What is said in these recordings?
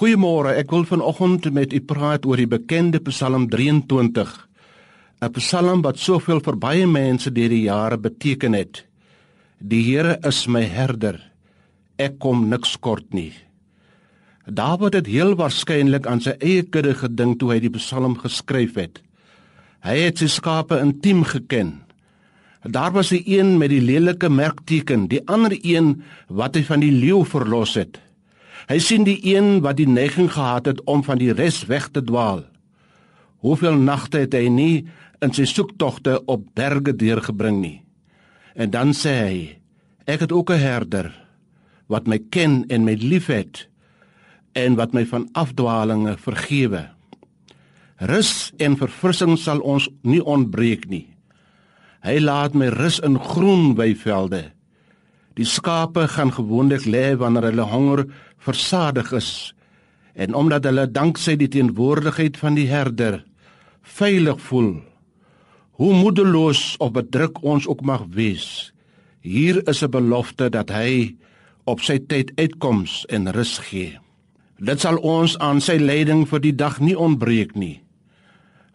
Goeiemôre, ek wil vanoggend met u praat oor die bekende Psalm 23. 'n Psalm wat soveel vir baie mense deur die jare beteken het. Die Here is my herder. Ek kom niks kort nie. Dawid het heel waarskynlik aan sy eie kudde gedink toe hy die Psalm geskryf het. Hy het sy skape intiem geken. Daar was 'n een met die lelike merkteken, die ander een wat hy van die leeu verlos het. Hy sien die een wat die neiging gehad het om van die res weg te dwaal. Hoeveel nagte het hy nie in sy soektogte op berge deurgebring nie. En dan sê hy: Ek het ook 'n herder wat my ken en my liefhet en wat my van afdwalinge vergewe. Rus en verfrissing sal ons nie ontbreek nie. Hy laat my rus in groen weivelde. Die skape gaan gewoonlik lê wanneer hulle honger versadig is en omdat hulle danksy die teenwoordigheid van die herder veilig voel. Hoe moedeloos of bedruk ons ook mag wees, hier is 'n belofte dat hy op sy tyd uitkoms en rus gee. Dit sal ons aan sy leiding vir die dag nie ontbreek nie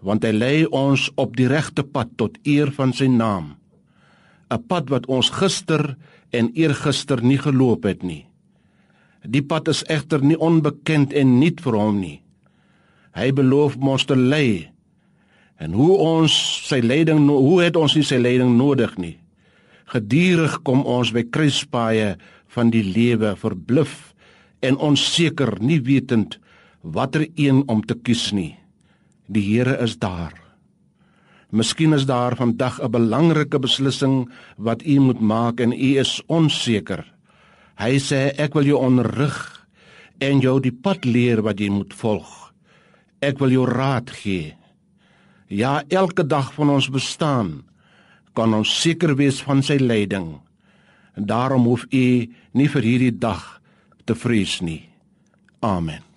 want hy lei ons op die regte pad tot eer van sy naam. 'n Pad wat ons gister en eergister nie geloop het nie. Die pad is egter nie onbekend en nuut vir hom nie. Hy beloof ons te lei. En hoe ons sy leiding hoe het ons nie sy leiding nodig nie. Gedurig kom ons by kruispaaie van die lewe verbluf en onseker nie wetend watter een om te kies nie. Die Here is daar. Miskien is daar vandag 'n belangrike beslissing wat u moet maak en u is onseker. Hy sê ek wil jou onrig en jou die pad leer wat jy moet volg. Ek wil jou raad gee. Ja, elke dag van ons bestaan kan ons seker wees van sy leiding. En daarom hoef u nie vir hierdie dag te vrees nie. Amen.